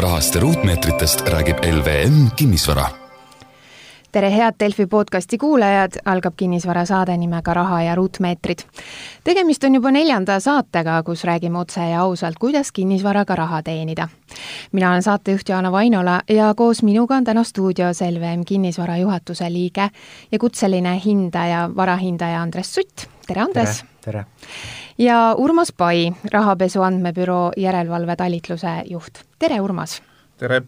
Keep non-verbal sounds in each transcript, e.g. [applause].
rahast ja ruutmeetritest räägib LVM Kinnisvara tere, head Delfi podcasti kuulajad, algab kinnisvarasaade nimega Raha ja ruutmeetrid. tegemist on juba neljanda saatega, kus räägime otse ja ausalt, kuidas kinnisvaraga raha teenida. mina olen saatejuht Jaana Vainola ja koos minuga on täna stuudios LVM kinnisvara juhatuse liige ja kutseline hindaja, varahindaja Andres Sutt. tere, Andres! tere! Ja Urmas Pai, rahapesu andmebüroo järelevalvetalitluse juht. tere, Urmas! tere!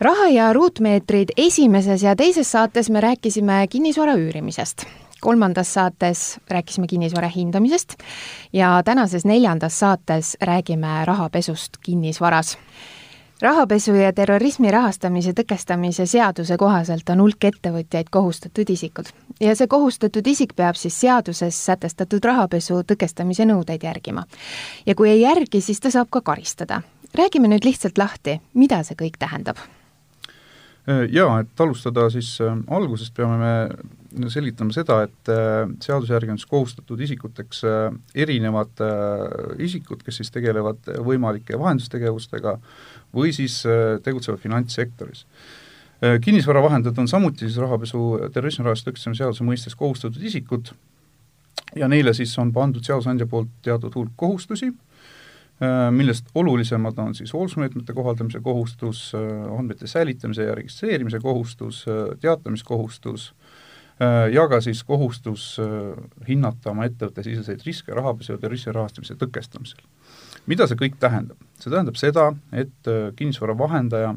raha ja ruutmeetrid esimeses ja teises saates me rääkisime kinnisvara üürimisest. kolmandas saates rääkisime kinnisvara hindamisest ja tänases neljandas saates räägime rahapesust kinnisvaras rahapesu ja terrorismi rahastamise tõkestamise seaduse kohaselt on hulk ettevõtjaid kohustatud isikud ja see kohustatud isik peab siis seaduses sätestatud rahapesu tõkestamise nõudeid järgima. ja kui ei järgi, siis ta saab ka karistada. räägime nüüd lihtsalt lahti, mida see kõik tähendab Äh, jaa, et alustada siis äh, algusest, peame me selgitama seda, et äh, seaduse järgi on siis kohustatud isikuteks erinevad isikud, kes siis tegelevad võimalike vahendustegevustega või siis tegutsevad finantssektoris. kinnisvaravahendajad on samuti siis rahapesu terrorismi rahastuse tõkestamise seaduse mõistes kohustatud isikud ja neile siis on pandud seadusandja poolt teatud hulk kohustusi, Äh, millest olulisemad on siis hoolsusmeetmete kohaldamise kohustus, äh, andmete säilitamise ja registreerimise kohustus, äh, teatamiskohustus ja ka siis kohustus hinnata oma ettevõtte siseseid riske rahapesu ja terrorismi rahastamise tõkestamisel. Mida see kõik tähendab? see tähendab seda, et kinnisvara vahendaja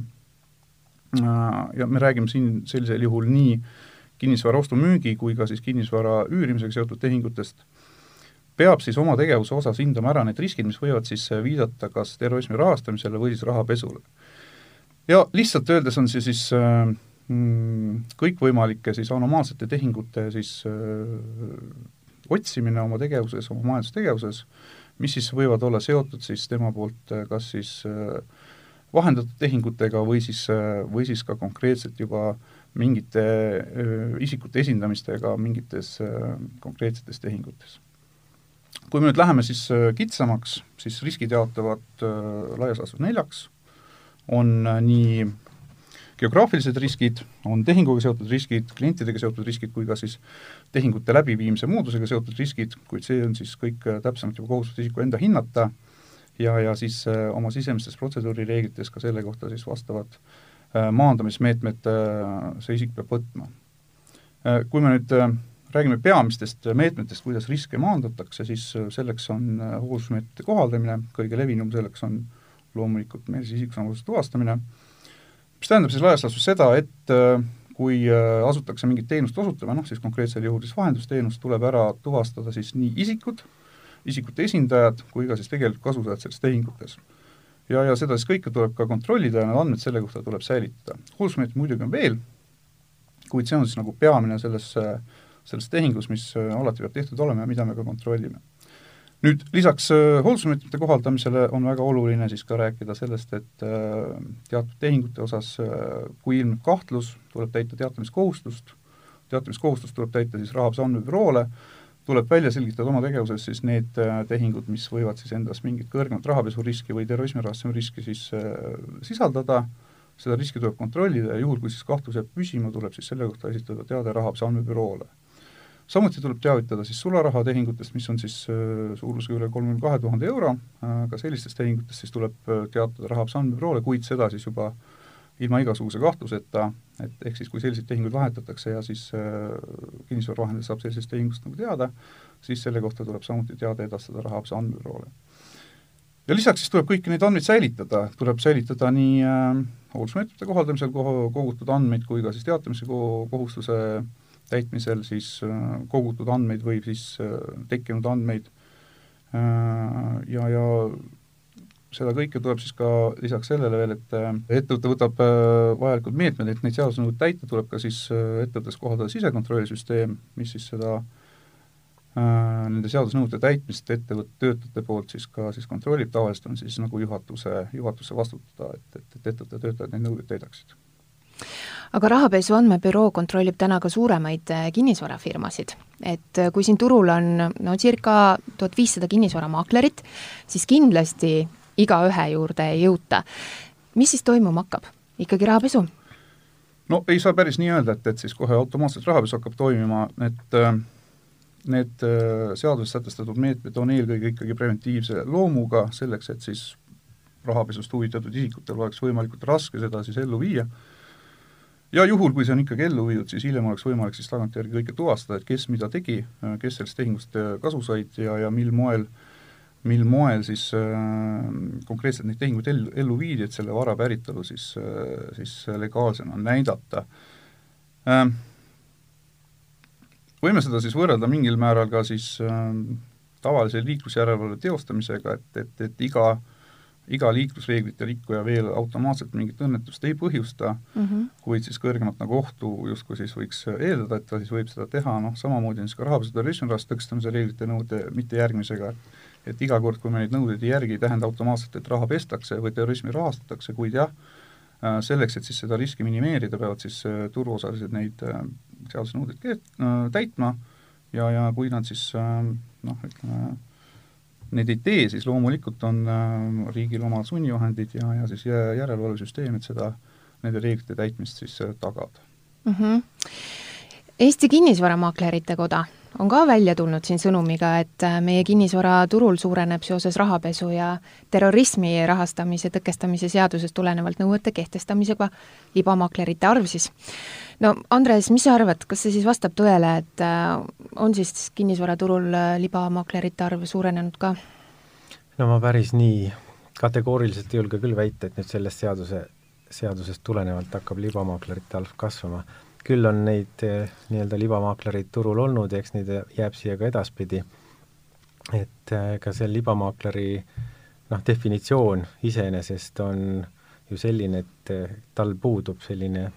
ja me räägime siin sellisel juhul nii kinnisvara ostu-müügi kui ka siis kinnisvara üürimisega seotud tehingutest, peab siis oma tegevuse osas hindama ära need riskid, mis võivad siis äh, viidata kas terrorismi rahastamisele või siis rahapesule. ja lihtsalt öeldes on see siis äh, mm, kõikvõimalike siis anomaalsete tehingute siis äh, otsimine oma tegevuses, oma majandustegevuses, mis siis võivad olla seotud siis tema poolt äh, kas siis äh, vahendatud tehingutega või siis äh,, või siis ka konkreetselt juba mingite isikute esindamistega mingites konkreetsetes tehingutes. Kui me nüüd läheme siis kitsamaks, siis riskid jaotuvad laias laastus neljaks, on nii geograafilised riskid, on tehinguga seotud riskid, klientidega seotud riskid kui ka siis tehingute läbiviimise moodusega seotud riskid, kuid see on siis kõik täpsemalt juba kohustus isiku enda hinnata ja, ja siis äh, oma sisemistes protseduurireeglites ka selle kohta siis vastavad äh, maandamismeetmed äh, see isik peab võtma. Kui me nüüd räägime peamistest meetmetest, kuidas riske maandatakse, siis äh, selleks on äh, hoolsusmeetmete kohaldamine, kõige levinum selleks on loomulikult meil siis isikusamasuse tuvastamine, mis tähendab siis laias laastus seda, et äh, kui asutakse mingit teenust osutama, noh siis konkreetsel juhul siis vahendusteenust, tuleb ära tuvastada siis nii isikud, isikute esindajad kui ka siis tegelikult kasusaajad selles tehingutes. ja, ja seda siis kõike tuleb ka kontrollida ja need andmed selle kohta tuleb säilitada. hoolsusmeetmed muidugi on veel, kuid see on siis nagu peamine selles äh, selles tehingus, mis äh, alati peab tehtud olema ja mida me ka kontrollime. Nüüd lisaks äh, hoolsusmeetmete kohaldamisele on väga oluline siis ka rääkida sellest, et äh, teatud tehingute osas, kui ilmneb kahtlus, tuleb täita teatamiskohustust, teatamiskohustust tuleb täita siis rahapesu andmebüroole, tuleb välja selgitada oma tegevuses siis need tehingud, mis võivad siis endas mingit kõrgemat rahapesuriski või terrorismi rahastamise riski siis sisaldada, seda riski tuleb kontrollida ja juhul, kui siis kahtlus jääb püsima, tuleb siis selle kohta esitada teade rahapesu andmebüroole samuti tuleb teavitada siis sularahatehingutest, mis on siis äh, suurusega üle kolmekümne kahe tuhande euro, ka sellistest tehingutest siis tuleb äh, teatada rahapesu andmebüroole, kuid seda siis juba ilma igasuguse kahtluseta, et ehk siis kui selliseid tehinguid vahetatakse ja siis äh, kinnisvaravahendaja saab sellisest tehingust nagu teada, siis selle kohta tuleb samuti teade edastada rahapesu andmebüroole. ja lisaks siis tuleb kõiki neid andmeid säilitada, tuleb säilitada nii äh, hooldusmeetmete kohaldamisel kogutud andmeid kui ka siis teatamise kohustuse äh, täitmisel siis äh, kogutud andmeid või siis äh, tekkinud andmeid. Äh, ja, ja seda kõike tuleb siis ka lisaks sellele veel, et ettevõte võtab vajalikud meetmed, et neid seadusnõudeid täita, tuleb ka siis ettevõttes kohaldada sisekontrollisüsteem, mis siis seda nende seadusnõuete täitmist ettevõtte töötajate poolt siis ka siis kontrollib, tavaliselt on siis nagu juhatuse, juhatuse vastutada, et, et, et ettevõtte töötajad neid nõudeid täidaksid aga rahapesu andmebüroo kontrollib täna ka suuremaid äh, kinnisvarafirmasid. et äh, kui siin turul on no circa tuhat viissada kinnisvaramaaklerit, siis kindlasti igaühe juurde ei jõuta. mis siis toimuma hakkab? ikkagi rahapesu? no ei saa päris nii öelda, et, et siis kohe automaatselt rahapesu hakkab toimima, et need äh, seaduses sätestatud meetmed on eelkõige ikkagi preventiivse loomuga, selleks et siis rahapesust huvitatud isikutel oleks võimalikult raske seda siis ellu viia, ja juhul, kui see on ikkagi ellu viidud, siis hiljem oleks võimalik siis tagantjärgi kõike tuvastada, et kes mida tegi, kes sellest tehingust äh, kasu said ja, ja mil moel, mil moel siis äh, konkreetselt neid tehinguid ellu, ellu viidi, et selle vara päritolu siis äh,, siis legaalsena näidata. Äh, võime seda siis võrrelda mingil määral ka siis äh, tavalise liiklusjärelevalve teostamisega, et, et, et iga iga liiklusreeglite rikkuja veel automaatselt mingit õnnetust ei põhjusta mm, -hmm. kuid siis kõrgemat nagu ohtu justkui siis võiks eeldada, et ta siis võib seda teha, noh samamoodi on siis ka rahapesu terrorismi rahast tõkestamise reeglite nõude mittejärgmisega, et et iga kord, kui me neid nõudeid ei järgi, ei tähenda automaatselt, et raha pestakse või terrorismi rahastatakse, kuid jah, äh, selleks, et siis seda riski minimeerida, peavad siis äh, turuosalised neid äh, seadusnõudeid täitma. Ja, ja kui nad siis noh, ütleme, neid ei tee, siis loomulikult on riigil omad sunnivahendid ja, ja siis järelevalvesüsteem, et seda, nende reeglite täitmist siis tagada mm. -hmm. Eesti Kinnisvaramaaklerite Koda on ka välja tulnud siin sõnumiga, et äh, meie kinnisvaraturul suureneb seoses rahapesu ja terrorismi rahastamise tõkestamise seadusest tulenevalt nõuete kehtestamisega libamaaklerite arv siis. no Andres, mis sa arvad, kas see siis vastab tõele, et äh, on siis kinnisvaraturul äh, libamaaklerite arv suurenenud ka? no ma päris nii kategooriliselt ei julge küll väita, et nüüd sellest seaduse, seadusest tulenevalt hakkab libamaaklerite arv kasvama küll on neid eh, nii-öelda libamaaklereid turul olnud ja eks neid jääb siia ka edaspidi. et eh, ka see libamaakleri noh, definitsioon iseenesest on ju selline, et eh, tal puudub selline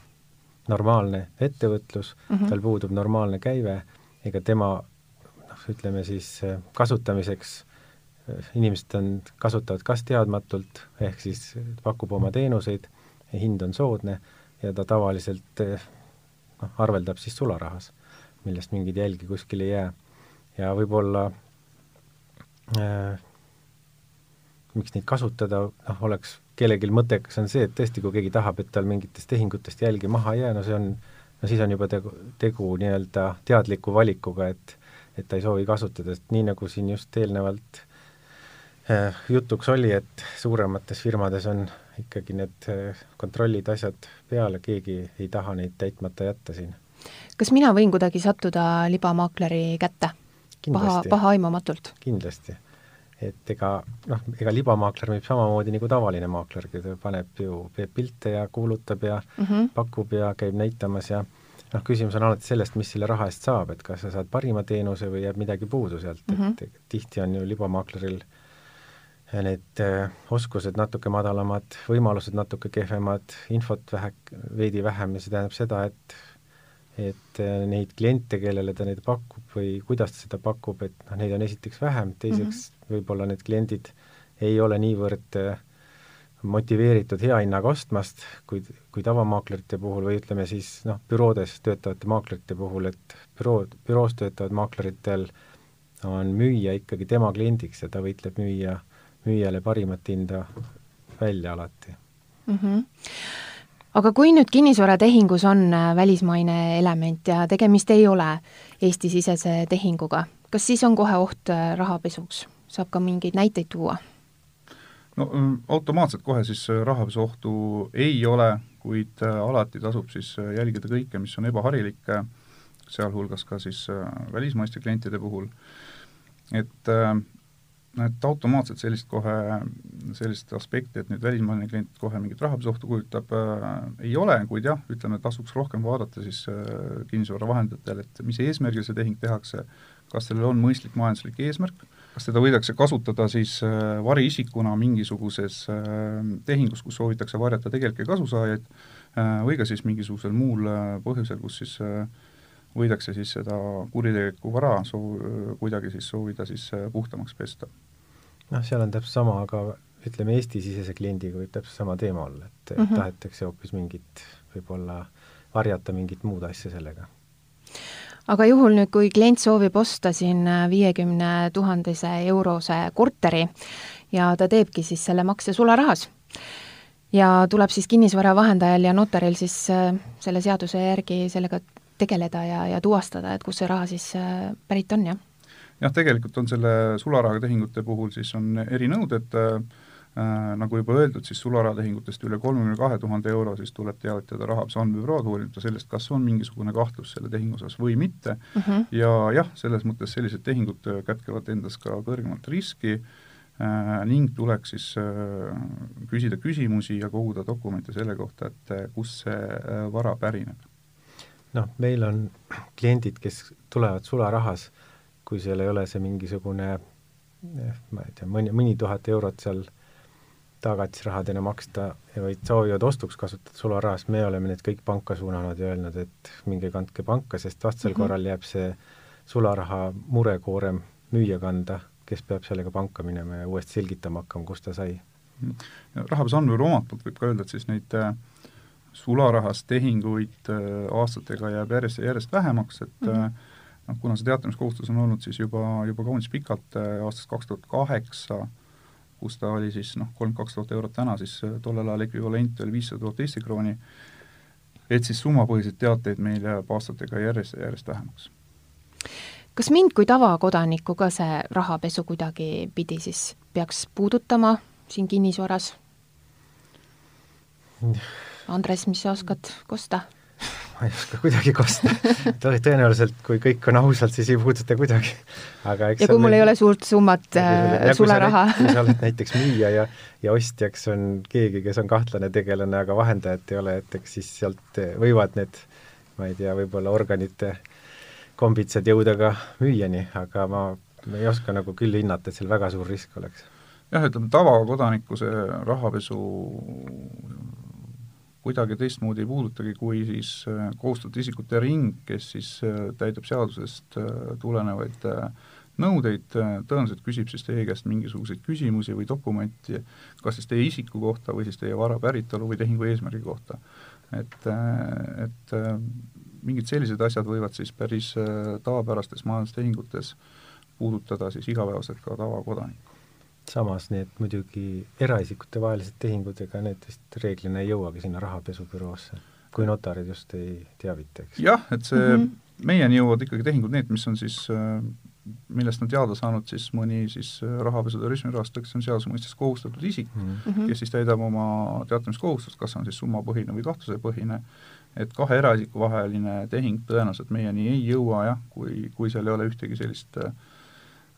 normaalne ettevõtlus mm, -hmm. tal puudub normaalne käive, ega tema noh, ütleme siis kasutamiseks inimesed on, kasutavad kas teadmatult, ehk siis pakub oma teenuseid, hind on soodne ja ta tavaliselt noh, arveldab siis sularahas, millest mingeid jälgi kuskil ei jää. ja võib-olla äh, miks neid kasutada, noh, oleks kellelgi mõttekas, on see, et tõesti, kui keegi tahab, et tal mingitest tehingutest jälgi maha ei jää, no see on, no siis on juba tegu, tegu nii-öelda teadliku valikuga, et et ta ei soovi kasutada, sest nii, nagu siin just eelnevalt äh, jutuks oli, et suuremates firmades on ikkagi need äh, kontrollid, asjad peal, keegi ei taha neid täitmata jätta siin. kas mina võin kuidagi sattuda libamaakleri kätte? paha, pahaaimamatult? kindlasti. et ega noh, ega libamaakler võib samamoodi nagu tavaline maaklergi, ta paneb ju, teeb pilte ja kuulutab ja mm -hmm. pakub ja käib näitamas ja noh, küsimus on alati sellest, mis selle raha eest saab, et kas sa saad parima teenuse või jääb midagi puudu sealt mm, -hmm. et tihti on ju libamaakleril äh, need äh, oskused natuke madalamad, võimalused natuke kehvemad, infot vähe, veidi vähem ja see tähendab seda, et et äh, neid kliente, kellele ta neid pakub või kuidas ta seda pakub, et noh, neid on esiteks vähem, teiseks mm -hmm. võib-olla need kliendid ei ole niivõrd äh, motiveeritud hea hinnaga ostmast, kui, kui tavamaaklerite puhul või ütleme siis noh, büroodes töötavate maaklerite puhul, et büroo, büroos töötavad maakleritel on müüja ikkagi tema kliendiks ja ta võitleb müüa müüjale parimat hinda välja alati mm. -hmm. aga kui nüüd kinnisvaratehingus on äh, välismaine element ja tegemist ei ole Eesti-sisese tehinguga, kas siis on kohe oht äh, rahapesuks? saab ka mingeid näiteid tuua? no mm, automaatselt kohe siis äh, rahapesu ohtu ei ole, kuid alati tasub siis jälgida kõike, mis on ebaharilik, sealhulgas ka siis välismaiste klientide puhul, et et automaatselt sellist kohe, sellist aspekti, et nüüd välismaaline klient kohe mingit rahapesuohtu kujutab äh,, ei ole, kuid jah, ütleme, tasuks rohkem vaadata siis äh, kinnisvaravahendajatel, et mis eesmärgil see tehing tehakse, kas sellel on mõistlik majanduslik eesmärk, kas teda võidakse kasutada siis äh, variisikuna mingisuguses äh, tehingus, kus soovitakse varjata tegelikke kasusaajaid äh, või ka siis mingisugusel muul äh, põhjusel, kus siis äh, võidakse siis seda kuritegelikku vara soo-, kuidagi siis soovida siis äh, puhtamaks pesta. Noh, seal on täpselt sama, aga ütleme, Eesti-sisese kliendiga võib täpselt sama teema olla, et mm -hmm. tahetakse hoopis mingit, võib-olla varjata mingit muud asja sellega. aga juhul nüüd, kui klient soovib osta siin viiekümne tuhandese eurose korteri ja ta teebki siis selle makse sularahas, ja tuleb siis kinnisvara vahendajal ja notaril siis äh, selle seaduse järgi sellega tegeleda ja, ja tuvastada, et kust see raha siis äh, pärit on, jah? Jah, tegelikult on selle sularahaga tehingute puhul siis on erinõuded äh,, Äh, nagu juba öeldud, siis sularahatehingutest üle kolmekümne kahe tuhande euro siis tuleb teavitada rahapesu andmebürood, hoolimata sellest, kas on mingisugune kahtlus selle tehingu osas või mitte Mhm. -huh. ja jah, selles mõttes sellised tehingud äh, kätkevad endas ka kõrgemat riski äh, ning tuleks siis äh, küsida küsimusi ja koguda dokumente selle kohta, et äh, kust see äh, vara pärineb. noh, meil on kliendid, kes tulevad sularahas, kui seal ei ole see mingisugune eh, ma ei tea, mõni, mõni tuhat eurot seal tagatisrahadena maksta vaid soovivad ostuks kasutada sularahas, me oleme need kõik panka suunanud ja öelnud, et minge kandke panka, sest vastasel mm -hmm. korral jääb see sularaha murekoorem müüja kanda, kes peab sellega panka minema ja uuesti selgitama hakkama, kust ta sai. rahapesu andmebüroo omalt poolt võib ka öelda, et siis neid äh, sularahas tehinguid äh, aastatega jääb järjest ja järjest vähemaks, et mm -hmm. Noh, kuna see teatamiskohustus on olnud siis juba, juba kaunis pikalt, aastast kaks tuhat kaheksa, kus ta oli siis noh, kolmkümmend kaks tuhat eurot täna, siis tollel ajal ekvivalent oli viissada tuhat Eesti krooni, et siis summapõhiseid teateid meil jääb aastatega järjest ja järjest vähemaks. kas mind kui tavakodanikku ka see rahapesu kuidagipidi siis peaks puudutama siin kinnisvaras? Andres, mis sa oskad kosta? Ma ei oska kuidagi kosta [laughs] tõenäoliselt, kui kõik on ausalt, siis ei puuduta kuidagi. aga eks ja kui mul ei ole suurt summat äh, sularaha. kui sa oled näiteks müüja ja, ja ostjaks on keegi, kes on kahtlane tegelane, aga vahendajat ei ole, et eks siis sealt võivad need, ma ei tea, võib-olla organite kombitsad jõuda ka müüjani, aga ma ei oska nagu küll hinnata, et seal väga suur risk oleks. jah, ütleme tavakodaniku see rahapesu kuidagi teistmoodi ei puudutagi, kui siis kohustatud isikute ring, kes siis täidab seadusest tulenevaid nõudeid, tõenäoliselt küsib siis teie käest mingisuguseid küsimusi või dokumenti, kas siis teie isiku kohta või siis teie vara päritolu või tehingu eesmärgi kohta. et, et mingid sellised asjad võivad siis päris tavapärastes majandustehingutes puudutada siis igapäevaselt ka tavakodanikku samas need muidugi eraisikute vahelised tehingud, ega need vist reeglina ei jõuagi sinna rahapesubüroosse, kui notarid just ei teavita, eks? jah, et see mm, -hmm. meieni jõuavad ikkagi tehingud, need, mis on siis millest on teada saanud siis mõni siis rahapesu terrorismi rahastajaks on seaduse mõistes kohustatud isik mm, -hmm. kes siis täidab oma teatamiskohustust, kas on siis summapõhine või kahtlusepõhine, et kahe eraisiku vaheline tehing tõenäoliselt meieni ei jõua jah, kui, kui seal ei ole ühtegi sellist äh,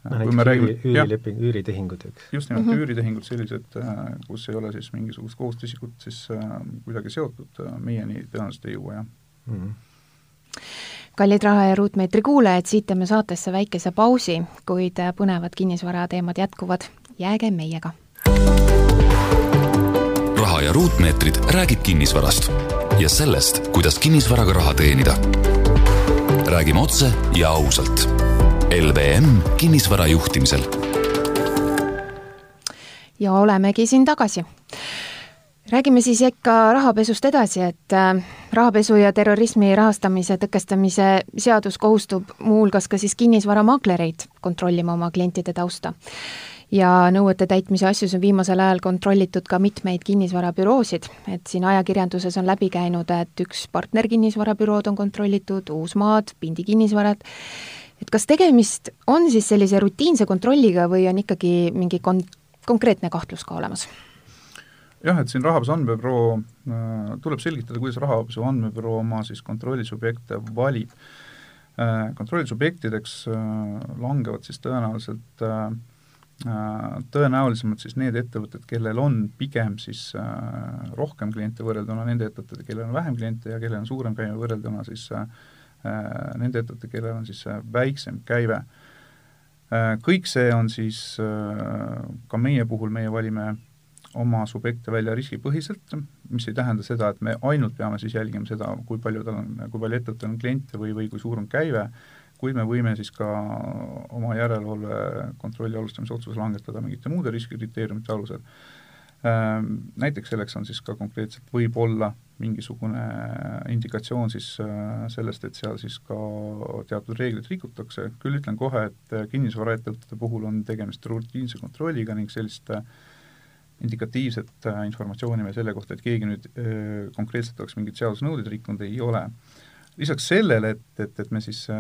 no näiteks räägime, üüri, üürileping, üüritehingud, eks? just nimelt mm -hmm. üüritehingud sellised, kus ei ole siis mingisugust kohustusisikut siis äh, kuidagi seotud, meieni tõenäoliselt ei jõua, jah mm. -hmm. kallid Raha ja Ruutmeetri kuulajad, siit teeme saatesse väikese pausi, kuid põnevad kinnisvarateemad jätkuvad, jääge meiega. raha ja Ruutmeetrid räägib kinnisvarast ja sellest, kuidas kinnisvaraga raha teenida. räägime otse ja ausalt LVM kinnisvara juhtimisel. ja olemegi siin tagasi. räägime siis ikka rahapesust edasi, et äh, rahapesu ja terrorismi rahastamise tõkestamise seadus kohustub muuhulgas ka siis kinnisvaramaaklereid kontrollima oma klientide tausta ja nõuete täitmise asjus on viimasel ajal kontrollitud ka mitmeid kinnisvarabüroosid, et siin ajakirjanduses on läbi käinud, et üks partnerkinnisvarabürood on kontrollitud, Uusmaad, Pindi kinnisvarad, et kas tegemist on siis sellise rutiinse kontrolliga või on ikkagi mingi kon-, konkreetne kahtlus ka olemas? jah, et siin Rahapesu Andmebüroo äh,, tuleb selgitada, kuidas Rahapesu Andmebüroo oma siis kontrollisubjekte valib äh,. kontrollisubjektideks äh, langevad siis tõenäoliselt tõenäolisemalt siis need ettevõtted, kellel on pigem siis rohkem kliente võrrelduna nende ettevõtete, kellel on vähem kliente ja kellel on suurem käive võrrelduna siis äh, nende ettevõtete, kellel on siis väiksem käive. kõik see on siis, ka meie puhul, meie valime oma subjekte välja riskipõhiselt, mis ei tähenda seda, et me ainult peame siis jälgima seda, kui palju tal on, kui palju ettevõttel on kliente või, või kui suur on käive, kuid me võime siis ka oma järelevalve kontrolli alustamise otsuse langetada mingite muude riskikriteeriumite alusel. Näiteks selleks on siis ka konkreetselt võib-olla mingisugune indikatsioon siis sellest, et seal siis ka teatud reegleid rikutakse, küll ütlen kohe, et kinnisvaraettevõtete puhul on tegemist rutiinse kontrolliga ning sellist indikatiivset äh, informatsiooni veel selle kohta, et keegi nüüd äh, konkreetselt oleks mingeid seadusnõudeid rikkunud, ei ole. lisaks sellele, et, et, et me siis äh,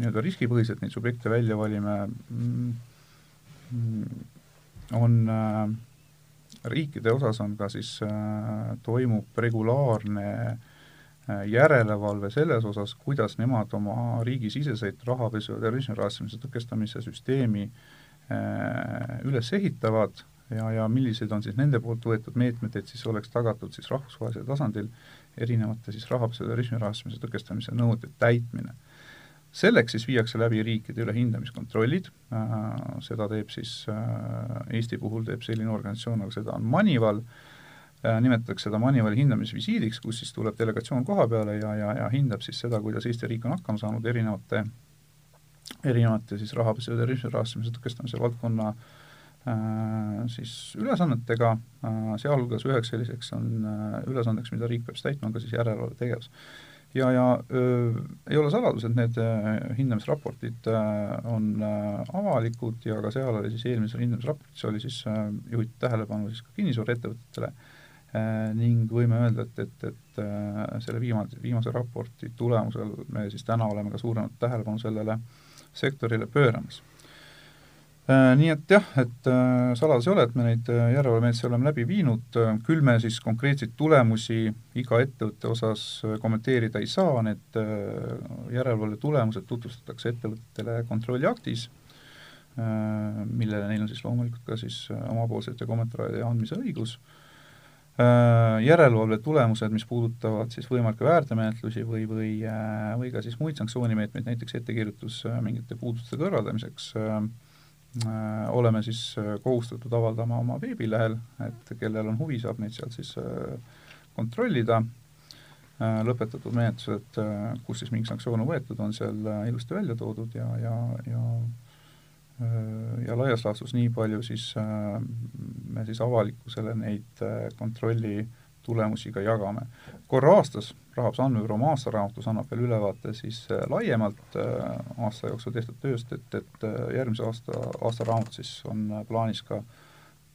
nii-öelda riskipõhiselt neid subjekte välja valime mm,, on äh, riikide osas on ka siis äh,, toimub regulaarne äh, järelevalve selles osas, kuidas nemad oma riigisiseseid rahapesu ja terrorismi rahastamise tõkestamise süsteemi äh, üles ehitavad ja, ja millised on siis nende poolt võetud meetmed, et siis oleks tagatud siis rahvusvahelisel tasandil erinevate siis rahapesu ja terrorismi rahastamise tõkestamise nõuete täitmine. Selleks siis viiakse läbi riikide üle hindamiskontrollid. Äh,, seda teeb siis äh, Eesti puhul teeb selline organisatsioon, aga seda on Manival. Äh,, nimetatakse seda Manivali hindamisvisiidiks, kus siis tuleb delegatsioon koha peale ja, ja, ja hindab siis seda, kuidas Eesti riik on hakkama saanud erinevate erinevate siis rahapesu ja terrorismi rahastamise tõkestamise valdkonna äh, siis ülesannetega, sealhulgas üheks selliseks on ülesandeks, mida riik peab täitma, on ka siis järelevalvetegevus. Ja, ja öö, ei ole saladus, et need hindamisraportid on avalikud ja ka seal oli siis eelmises hindamisraportis oli siis juhitud tähelepanu siis ka kinnisvaraettevõtetele ning võime öelda, et, et, et selle viimase, viimase raporti tulemusel me siis täna oleme ka suuremat tähelepanu sellele sektorile pööramas nii et jah, et äh, saladus ei ole, et me neid äh, järelevalvemeetmeid oleme läbi viinud, küll me siis konkreetseid tulemusi iga ettevõtte osas kommenteerida ei saa, need järelevalve tulemused tutvustatakse ettevõtetele kontrolliaktis, millele neil on siis loomulikult ka siis omapoolsete kommentaaride andmise õigus, järelevalve tulemused, mis puudutavad siis võimalikke väärteomenetlusi või, või, või ka siis muid sanktsioonimeetmeid, näiteks ettekirjutus mingite puuduste kõrvaldamiseks äh,, Äh, oleme siis äh, kohustatud avaldama oma veebilehel, et kellel on huvi, saab neid sealt siis äh, kontrollida, lõpetatud menetlused, kus siis mingi sanktsioon on võetud, on seal ilusti välja toodud ja, ja, ja ja laias laastus nii palju siis me siis avalikkusele neid kontrolli tulemusi ka jagame. korra aastas Rahapesu Andmebüroo aastaraamatus annab veel ülevaate siis äh, laiemalt äh, aasta jooksul tehtud tööst, et, et äh, järgmise aasta, aastaraamat siis on plaanis ka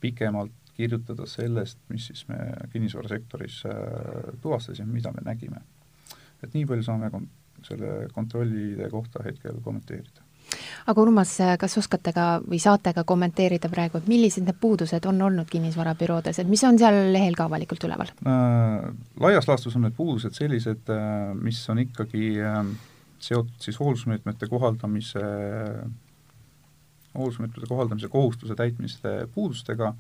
pikemalt kirjutada sellest, mis siis me kinnisvarasektoris tuvastasime, mida me nägime. et nii palju saame kon-, selle kontrollide kohta hetkel kommenteerida aga Urmas, kas oskate ka või saate ka kommenteerida praegu, et millised need puudused on olnud kinnisvarabüroodes, et mis on seal lehel ka avalikult üleval? Äh,? Laias laastus on need puudused sellised, äh, mis on ikkagi äh, seotud siis hoolsusmeetmete kohaldamise, hoolsusmeetmete kohaldamise kohustuse täitmiste puudustega,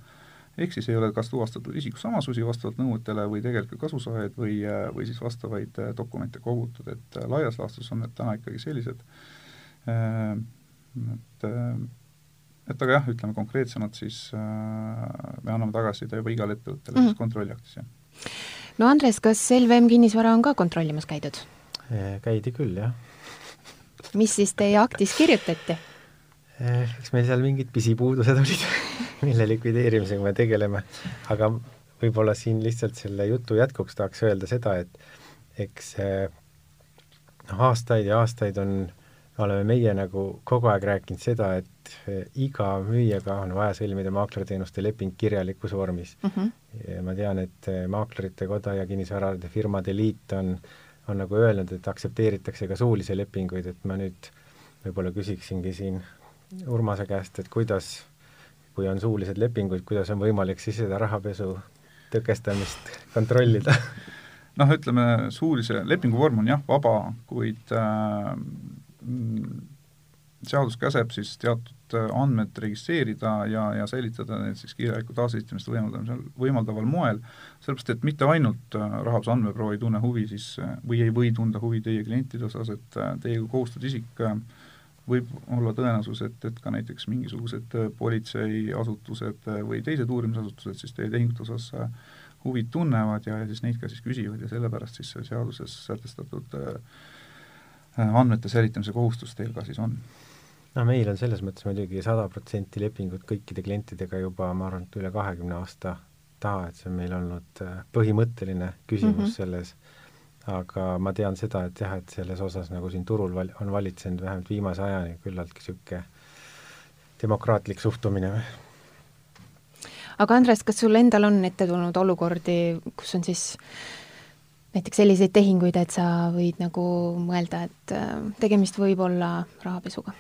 ehk siis ei ole kas tuvastatud isiku samasusi vastavalt nõuetele või tegelikult kasusaajaid või, äh, või siis vastavaid dokumente kogutud, et laias laastus on need täna ikkagi sellised. Äh, et äh, et aga jah, ütleme konkreetsemalt, siis äh, me anname tagasiside juba igale ettevõttele mm -hmm. siis mhm. kontrolliaktis, jah. no Andres, kas LVM kinnisvara on ka kontrollimas käidud? käidi küll, jah. mis siis teie aktis kirjutati? eks meil seal mingid pisipuudused olid [laughs] mille likvideerimisega me tegeleme, aga võib-olla siin lihtsalt selle jutu jätkuks tahaks öelda seda, et eks noh, aastaid ja aastaid on äh, oleme meie nagu kogu aeg rääkinud seda, et eh, iga müüjaga on vaja sõlmida maaklerteenuste leping kirjalikus vormis mm. -hmm. ja ma tean, et eh, Maaklerite Koda ja Kinnisvarade Firmade Liit on, on nagu öelnud, et aktsepteeritakse ka suulisi lepinguid, et ma nüüd võib-olla küsiksingi siin Urmase käest, et kuidas, kui on suulised lepingud, kuidas on võimalik siis seda rahapesu tõkestamist kontrollida noh, ütleme, suulise lepingu vorm on jah, vaba, kuid äh, seadus käseb siis teatud äh, andmed registreerida ja, ja säilitada need siis kirjalikku taasesitamist võimaldamisel, võimaldaval moel, sellepärast et mitte ainult äh, rahapesu andmebüroo ei tunne huvi siis äh, või ei või tunda huvi teie klientide osas, et teie kui kohustatud isik võib olla tõenäosus, et, et ka näiteks mingisugused politseiasutused või teised uurimisasutused siis teie tehingute osas huvi tunnevad ja, ja siis neid ka siis küsivad ja sellepärast siis seaduses sätestatud Äh, andmete säilitamise kohustus teil ka siis on? no meil on selles mõttes muidugi sada protsenti lepingud kõikide klientidega juba, ma arvan, et üle kahekümne aasta taha, et see on meil olnud äh, põhimõtteline küsimus mm -hmm. selles, aga ma tean seda, et jah, et selles osas nagu siin turul val-, on valitsenud vähemalt viimase ajani küllaltki niisugune demokraatlik suhtumine aga Andres, kas sul endal on ette tulnud olukordi, kus on siis näiteks selliseid tehinguid, et sa võid nagu mõelda, et äh, tegemist võib olla rahapesuga?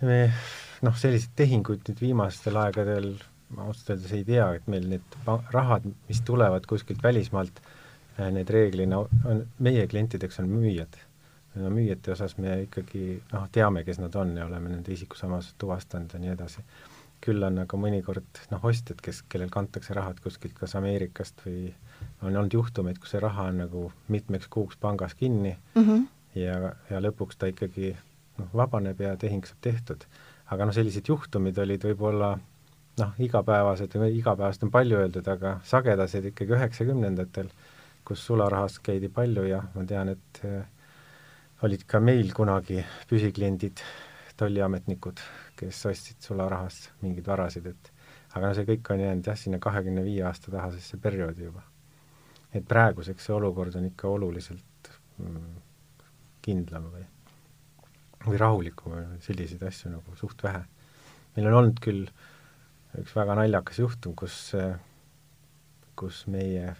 noh, selliseid tehinguid nüüd viimastel aegadel ma ausalt öeldes ei tea, et meil need rahad, mis tulevad kuskilt välismaalt, äh, need reeglina on, meie klientideks on müüjad. no müüjate osas me ikkagi noh, teame, kes nad on ja oleme nende isikusamasust tuvastanud ja nii edasi. küll on aga mõnikord noh, ostjad, kes, kellel kantakse rahad kuskilt kas Ameerikast või on olnud juhtumeid, kus see raha on nagu mitmeks kuuks pangas kinni mm -hmm. ja, ja lõpuks ta ikkagi noh, vabaneb ja tehing saab tehtud. aga noh, sellised juhtumid olid võib-olla noh, igapäevased, igapäevast on palju öeldud, aga sagedased ikkagi üheksakümnendatel, kus sularahast käidi palju ja ma tean, et äh, olid ka meil kunagi püsikliendid, tolliametnikud, kes ostsid sularahast mingeid varasid, et aga no see kõik on jäänud jah, sinna kahekümne viie aasta tahasesse perioodi juba. Et praeguseks see olukord on ikka oluliselt mm, kindlam või, või rahulikum, selliseid asju nagu suht vähe. meil on olnud küll üks väga naljakas juhtum, kus, kus meie,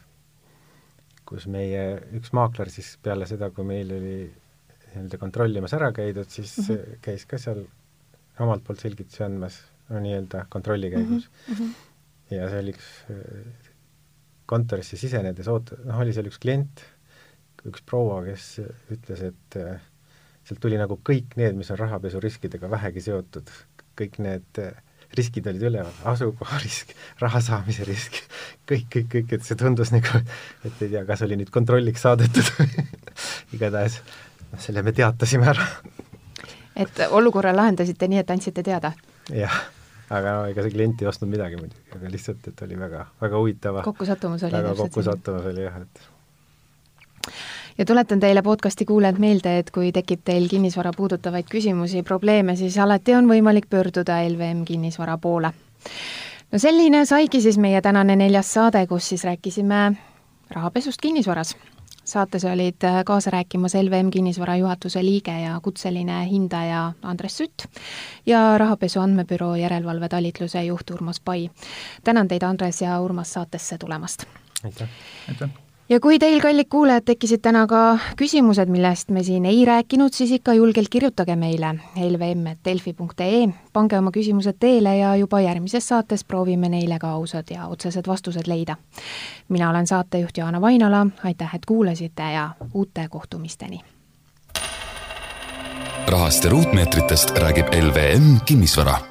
kus meie üks maakler siis peale seda, kui meil oli nii-öelda kontrollimas ära käidud, siis mm -hmm. käis ka seal omalt poolt selgitusi andmas, no nii-öelda kontrolli käigus mm. -hmm. ja see oli üks kontorisse sisenedes oot-, noh, oli seal üks klient, üks proua, kes ütles, et sealt tuli nagu kõik need, mis on rahapesuriskidega vähegi seotud, kõik need äh, riskid olid üleval, asukoharisk, raha saamise risk, kõik, kõik, kõik, et see tundus nagu, et ei tea, kas oli nüüd kontrolliks saadetud [laughs] igatahes noh, selle me teatasime ära. et olukorra lahendasite nii, et andsite teada? jah, aga no ega see klient ei ostnud midagi muidugi, aga lihtsalt, et oli väga, väga huvitava kokkusattumus oli väga kokkusattumus oli jah, et ja tuletan teile podcasti kuulajad meelde, et kui tekib teil kinnisvara puudutavaid küsimusi, probleeme, siis alati on võimalik pöörduda LVM kinnisvara poole. no selline saigi siis meie tänane neljas saade, kus siis rääkisime rahapesust kinnisvaras. Saates olid kaasa rääkimas LVM kinnisvara juhatuse liige ja kutseline hindaja Andres Sütt ja rahapesu andmebüroo järelevalvetalitluse juht Urmas Pai. tänan teid, Andres ja Urmas, saatesse tulemast! aitäh! aitäh! Ja kui teil, kallid kuulajad, tekkisid täna ka küsimused, millest me siin ei rääkinud, siis ikka julgelt kirjutage meile lvm.delfi.ee, pange oma küsimused teele ja juba järgmises saates proovime neile ka ausad ja otsesed vastused leida. mina olen saatejuht Jaana Vainola, aitäh, et kuulasite ja uute kohtumisteni! rahast ja ruutmeetritest räägib LVM Kinnisvara